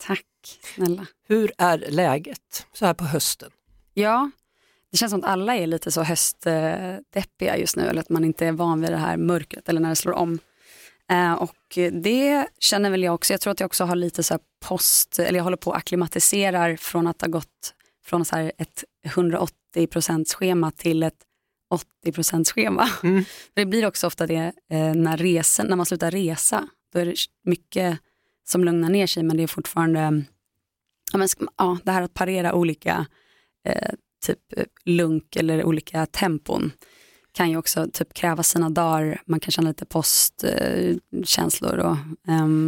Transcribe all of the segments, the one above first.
Tack snälla. Hur är läget så här på hösten? Ja, det känns som att alla är lite så höstdeppiga just nu eller att man inte är van vid det här mörkret eller när det slår om. Eh, och det känner väl jag också. Jag tror att jag också har lite så post, eller jag håller på att acklimatiserar från att ha gått från så här ett 180% schema till ett 80% schema. Mm. Det blir också ofta det eh, när, resen, när man slutar resa. Då är det mycket som lugnar ner sig men det är fortfarande ja, men, ja, det här att parera olika eh, typ eh, lunk eller olika tempon kan ju också typ kräva sina dagar. Man kan känna lite postkänslor eh, och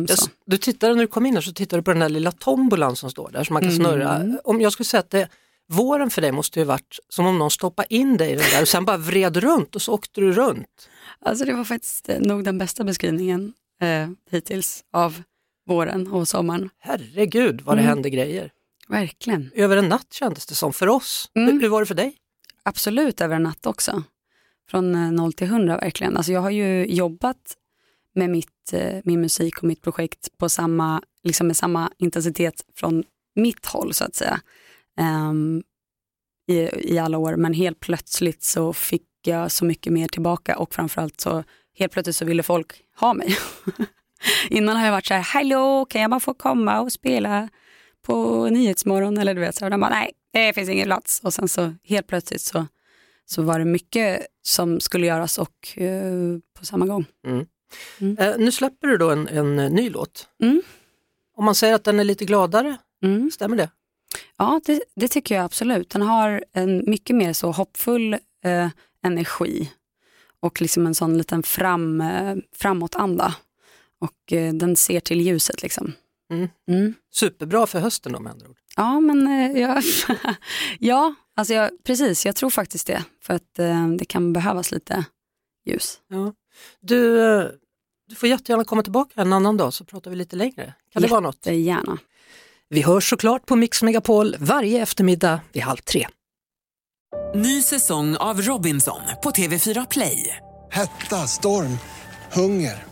Jag så. Du tittade när du kom in här så tittade du på den där lilla tombolan som står där som man kan Mm. snurra. Om jag skulle säga att det, våren för dig måste ju varit som om någon stoppade in dig i den där och sen bara vred runt och så åkte du runt. Alltså det var faktiskt eh, nog den bästa beskrivningen eh, hittills av våren och sommaren. Herregud vad det Mm. hände grejer. Verkligen. Över en natt kändes det som för oss. Mm. Hur, var det för dig? Absolut över en natt också. Från eh, 0 till 100 verkligen. Alltså jag har ju jobbat med mitt, eh, min musik och mitt projekt på samma, liksom med samma intensitet från mitt håll så att säga. Ehm, i, I alla år men helt plötsligt så fick jag så mycket mer tillbaka och framförallt så helt plötsligt så ville folk ha mig. Innan har jag varit så här, hallå kan jag bara få komma och spela på Nyhetsmorgon eller du vet så här, och de bara, nej det finns ingen plats och sen så helt plötsligt så, så var det mycket som skulle göras och eh, på samma gång. Eh, nu släpper du då en, en eh, ny låt. Mm. Om man säger att den är lite gladare, Mm. stämmer det? Ja, det, det tycker jag absolut. Den har en mycket mer så hoppfull eh, energi och liksom en sån liten fram, eh, framåtanda. Och eh, den ser till ljuset liksom. Mm. Mm. Superbra för hösten då med andra ord. Ja, men eh, ja, ja alltså jag, precis, jag tror faktiskt det. För att eh, det kan behövas lite ljus. Ja. Du, du får jättegärna komma tillbaka en annan dag så pratar vi lite längre. Kan det vara något? Gärna. Vi hörs såklart på Mix Megapol varje eftermiddag vid halv tre. Ny säsong av Robinson på TV4 Play. Hetta, storm, hunger.